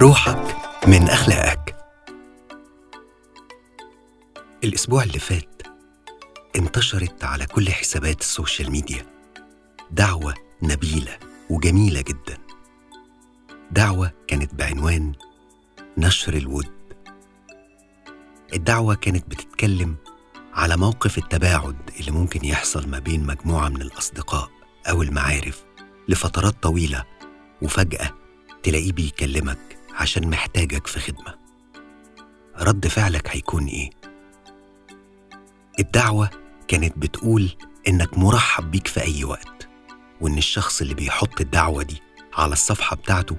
روحك من أخلاقك. الأسبوع اللي فات انتشرت على كل حسابات ال social media دعوة نبيلة وجميلة جدا. دعوة كانت بعنوان نشر الود. الدعوة كانت بتتكلم على موقف التباعد اللي ممكن يحصل ما بين مجموعة من الأصدقاء أو المعارف لفترات طويلة وفجأة تلاقيه بيكلمك عشان محتاجك في خدمة رد فعلك هيكون إيه؟ الدعوة كانت بتقول إنك مرحب بيك في أي وقت وإن الشخص اللي بيحط الدعوة دي على الصفحة بتاعته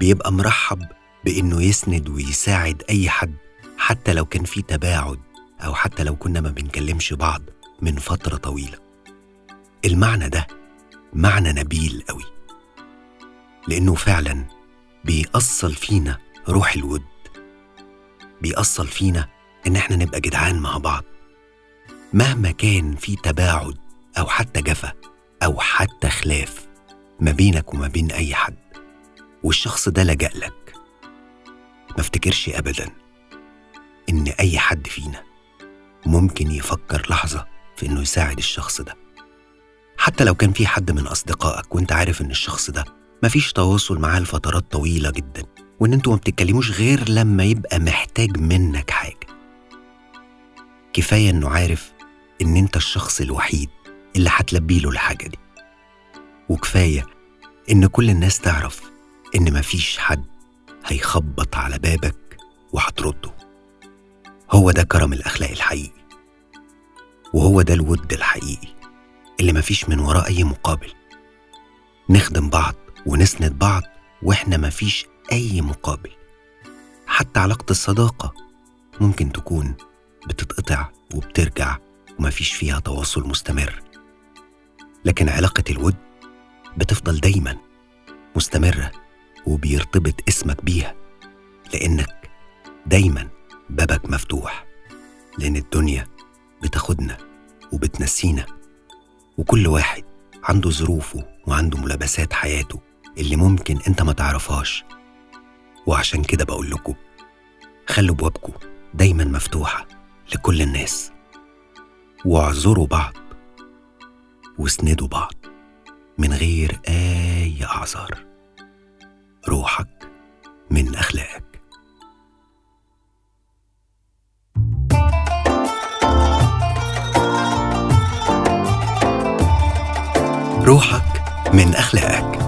بيبقى مرحب بإنه يسند ويساعد أي حد حتى لو كان في تباعد أو حتى لو كنا ما بنكلمش بعض من فترة طويلة المعنى ده معنى نبيل قوي لأنه فعلا بيأصل فينا روح الود. بيأصل فينا إن إحنا نبقى جدعان مع بعض. مهما كان في تباعد أو حتى جفا أو حتى خلاف ما بينك وما بين أي حد والشخص ده لجأ لك. ما افتكرش أبدا إن أي حد فينا ممكن يفكر لحظة في إنه يساعد الشخص ده. حتى لو كان في حد من أصدقائك وإنت عارف إن الشخص ده مفيش تواصل معاه لفترات طويلة جدا وإن أنتوا ما بتتكلموش غير لما يبقى محتاج منك حاجة. كفاية إنه عارف إن أنت الشخص الوحيد اللي هتلبي له الحاجة دي. وكفاية إن كل الناس تعرف إن مفيش حد هيخبط على بابك وهترده. هو ده كرم الأخلاق الحقيقي. وهو ده الود الحقيقي اللي مفيش من وراه أي مقابل. نخدم بعض ونسند بعض وإحنا مفيش أي مقابل. حتى علاقة الصداقة ممكن تكون بتتقطع وبترجع ومفيش فيها تواصل مستمر. لكن علاقة الود بتفضل دايما مستمرة وبيرتبط اسمك بيها لأنك دايما بابك مفتوح لأن الدنيا بتاخدنا وبتنسينا وكل واحد عنده ظروفه وعنده ملابسات حياته. اللي ممكن انت ما تعرفهاش. وعشان كده بقول لكم خلوا بوابكم دايما مفتوحة لكل الناس. واعذروا بعض واسندوا بعض من غير أي أعذار. روحك من أخلاقك. روحك من أخلاقك.